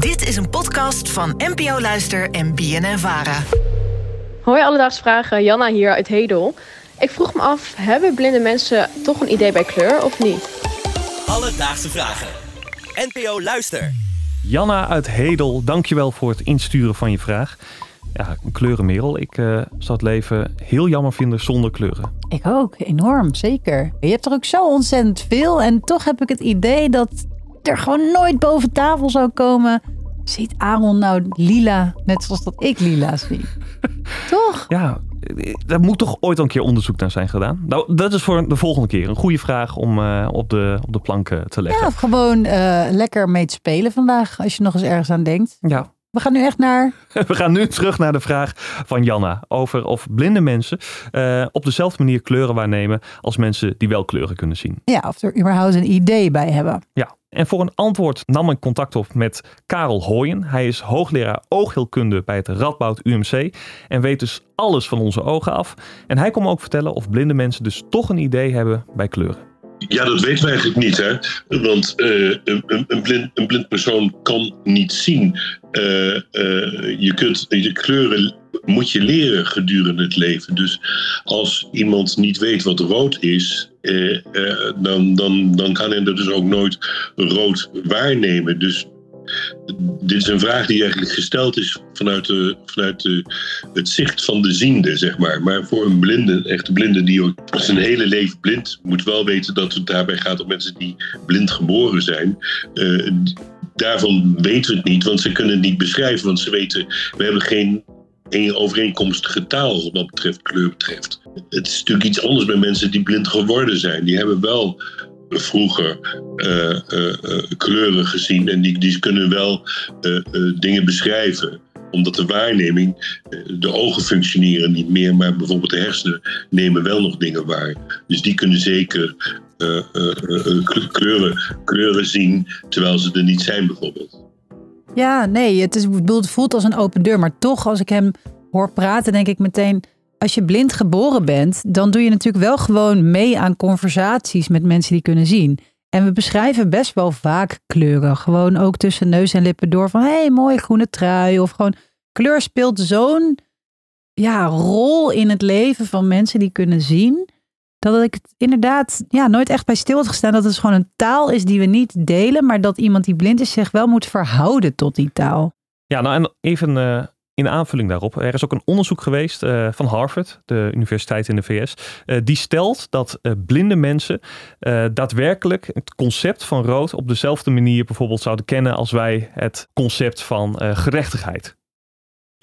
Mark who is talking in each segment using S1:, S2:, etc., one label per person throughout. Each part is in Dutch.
S1: Dit is een podcast van NPO Luister en BNN Vara.
S2: Hoi Alledaagse Vragen, Janna hier uit Hedel. Ik vroeg me af, hebben blinde mensen toch een idee bij kleur of niet?
S3: Alledaagse Vragen. NPO Luister.
S4: Janna uit Hedel, dankjewel voor het insturen van je vraag. Ja, kleurenmerel. Ik uh, zou het leven heel jammer vinden zonder kleuren.
S5: Ik ook, enorm, zeker. Je hebt er ook zo ontzettend veel. En toch heb ik het idee dat er gewoon nooit boven tafel zou komen. Ziet Aaron nou lila, net zoals dat ik lila zie? toch?
S4: Ja, daar moet toch ooit een keer onderzoek naar zijn gedaan. Nou, dat is voor de volgende keer een goede vraag om uh, op, de, op de plank te leggen.
S5: Ja, of gewoon uh, lekker mee te spelen vandaag, als je nog eens ergens aan denkt.
S4: Ja,
S5: we gaan nu echt naar.
S4: We gaan nu terug naar de vraag van Janna. Over of blinde mensen uh, op dezelfde manier kleuren waarnemen als mensen die wel kleuren kunnen zien.
S5: Ja, of er überhaupt een idee bij hebben.
S4: Ja. En voor een antwoord nam ik contact op met Karel Hooyen. Hij is hoogleraar oogheelkunde bij het Radboud UMC en weet dus alles van onze ogen af. En hij kon me ook vertellen of blinde mensen dus toch een idee hebben bij kleuren.
S6: Ja, dat weten we eigenlijk niet, hè? Want uh, een, een, blind, een blind persoon kan niet zien. Uh, uh, je kunt je kleuren moet je leren gedurende het leven. Dus als iemand niet weet wat rood is, dan, dan, dan kan hij dat dus ook nooit rood waarnemen. Dus dit is een vraag die eigenlijk gesteld is vanuit, vanuit het zicht van de ziende, zeg maar. Maar voor een blinde, een echte blinde die ook zijn hele leven blind, moet wel weten dat het daarbij gaat om mensen die blind geboren zijn. Uh, daarvan weten we het niet, want ze kunnen het niet beschrijven. Want ze weten, we hebben geen een overeenkomstige taal wat betreft kleur betreft. Het is natuurlijk iets anders bij mensen die blind geworden zijn. Die hebben wel vroeger uh, uh, kleuren gezien en die, die kunnen wel dingen beschrijven omdat de waarneming, de ogen functioneren niet meer, maar bijvoorbeeld de hersenen nemen wel nog dingen waar. Dus die kunnen zeker kleuren, kleuren zien terwijl ze er niet zijn, bijvoorbeeld.
S5: Ja, nee, het, is, het voelt als een open deur, maar toch als ik hem hoor praten, denk ik meteen als je blind geboren bent, dan doe je natuurlijk wel gewoon mee aan conversaties met mensen die kunnen zien. En we beschrijven best wel vaak kleuren. Gewoon ook tussen neus en lippen door van hé, hey, mooie groene trui. Of gewoon kleur speelt zo'n ja, rol in het leven van mensen die kunnen zien. Dat ik het inderdaad ja, nooit echt bij stil had gestaan. Dat het gewoon een taal is die we niet delen. Maar dat iemand die blind is zich wel moet verhouden tot die taal.
S4: Ja, nou en even uh, in aanvulling daarop, er is ook een onderzoek geweest uh, van Harvard, de universiteit in de VS, uh, eh, die stelt dat uh, blinde mensen daadwerkelijk het concept van rood op dezelfde manier bijvoorbeeld zouden kennen als wij het concept van gerechtigheid.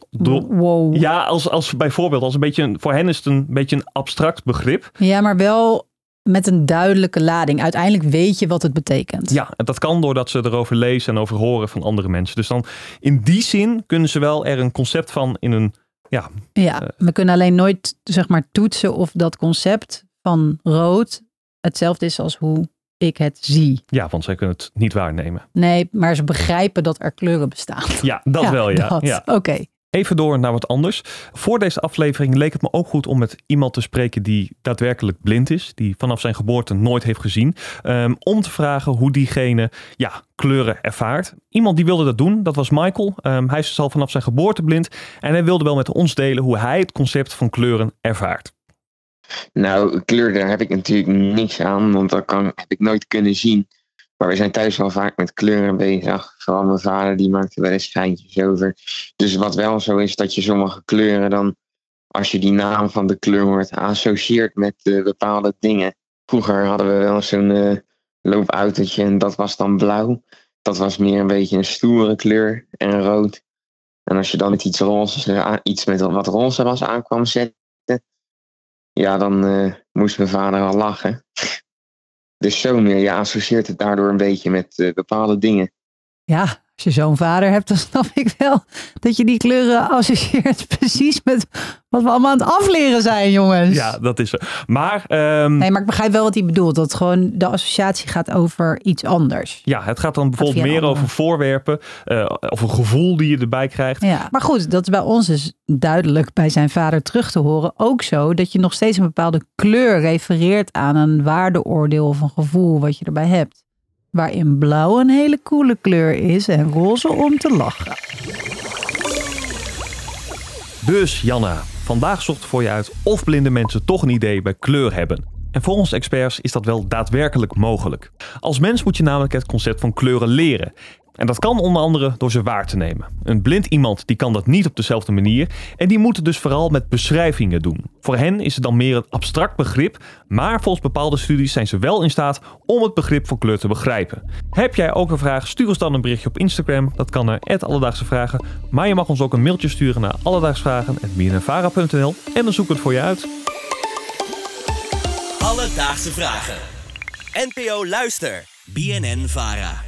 S5: wow.
S4: Ja, als, als bijvoorbeeld, als een beetje een, voor hen is het een beetje een abstract begrip.
S5: Ja, maar wel met een duidelijke lading. Uiteindelijk weet je wat het betekent.
S4: Ja, en dat kan doordat ze erover lezen en over horen van andere mensen. Dus dan in die zin kunnen ze wel er een concept van in een. Ja,
S5: ja uh, we kunnen alleen nooit zeg maar toetsen of dat concept van rood hetzelfde is als hoe ik het zie.
S4: Ja, want zij kunnen het niet waarnemen.
S5: Nee, maar ze begrijpen dat er kleuren bestaan.
S4: Ja, dat ja, wel, ja. ja.
S5: Oké.
S4: Even door naar wat anders. Voor deze aflevering leek het me ook goed om met iemand te spreken die daadwerkelijk blind is, die vanaf zijn geboorte nooit heeft gezien, um, om te vragen hoe diegene ja, kleuren ervaart. Iemand die wilde dat doen, dat was Michael. Um, hij is dus al vanaf zijn geboorte blind en hij wilde wel met ons delen hoe hij het concept van kleuren ervaart.
S7: Nou, kleur, daar heb ik natuurlijk niks aan, want dat kan, heb ik nooit kunnen zien. Maar we zijn thuis wel vaak met kleuren bezig. Vooral mijn vader die maakt er wel eens schijntjes over. Dus wat wel zo is dat je sommige kleuren dan, als je die naam van de kleur hoort, associeert met uh, bepaalde dingen. Vroeger hadden we wel zo'n uh, loopautootje en dat was dan blauw. Dat was meer een beetje een stoere kleur en rood. En als je dan iets roze, iets met wat roze was aankwam zetten, ja, dan moest mijn vader al lachen. Dus zo meer, je associeert het daardoor een beetje met uh, bepaalde dingen.
S5: Ja, als je zo'n vader hebt, dan snap ik wel dat je die kleuren associeert precies met wat we allemaal aan het afleren zijn, jongens.
S4: Ja, dat is zo. Maar, um...
S5: nee, maar ik begrijp wel wat hij bedoelt. Dat gewoon de associatie gaat over iets anders.
S4: Ja, het gaat dan bijvoorbeeld meer over voorwerpen uh, of een gevoel die je erbij krijgt.
S5: Ja, maar goed, dat is bij ons dus duidelijk bij zijn vader terug te horen. Ook zo dat je nog steeds een bepaalde kleur refereert aan een waardeoordeel of een gevoel wat je erbij hebt. Waarin blauw een hele coole kleur is en roze om te lachen.
S4: Dus Janna, vandaag zocht voor je uit of blinde mensen toch een idee bij kleur hebben. En volgens experts is dat wel daadwerkelijk mogelijk. Als mens moet je namelijk het concept van kleuren leren. En dat kan onder andere door ze waar te nemen. Een blind iemand die kan dat niet op dezelfde manier en die moet het dus vooral met beschrijvingen doen. Voor hen is het dan meer een abstract begrip, maar volgens bepaalde studies zijn ze wel in staat om het begrip van kleur te begrijpen. Heb jij ook een vraag? Stuur ons dan een berichtje op Instagram. Dat kan naar Alledaagse Vragen. Maar je mag ons ook een mailtje sturen naar alledaagsvragen.bnnvara.nl en dan zoeken we het voor je uit.
S3: Alledaagse Vragen. NPO Luister. BNN Vara.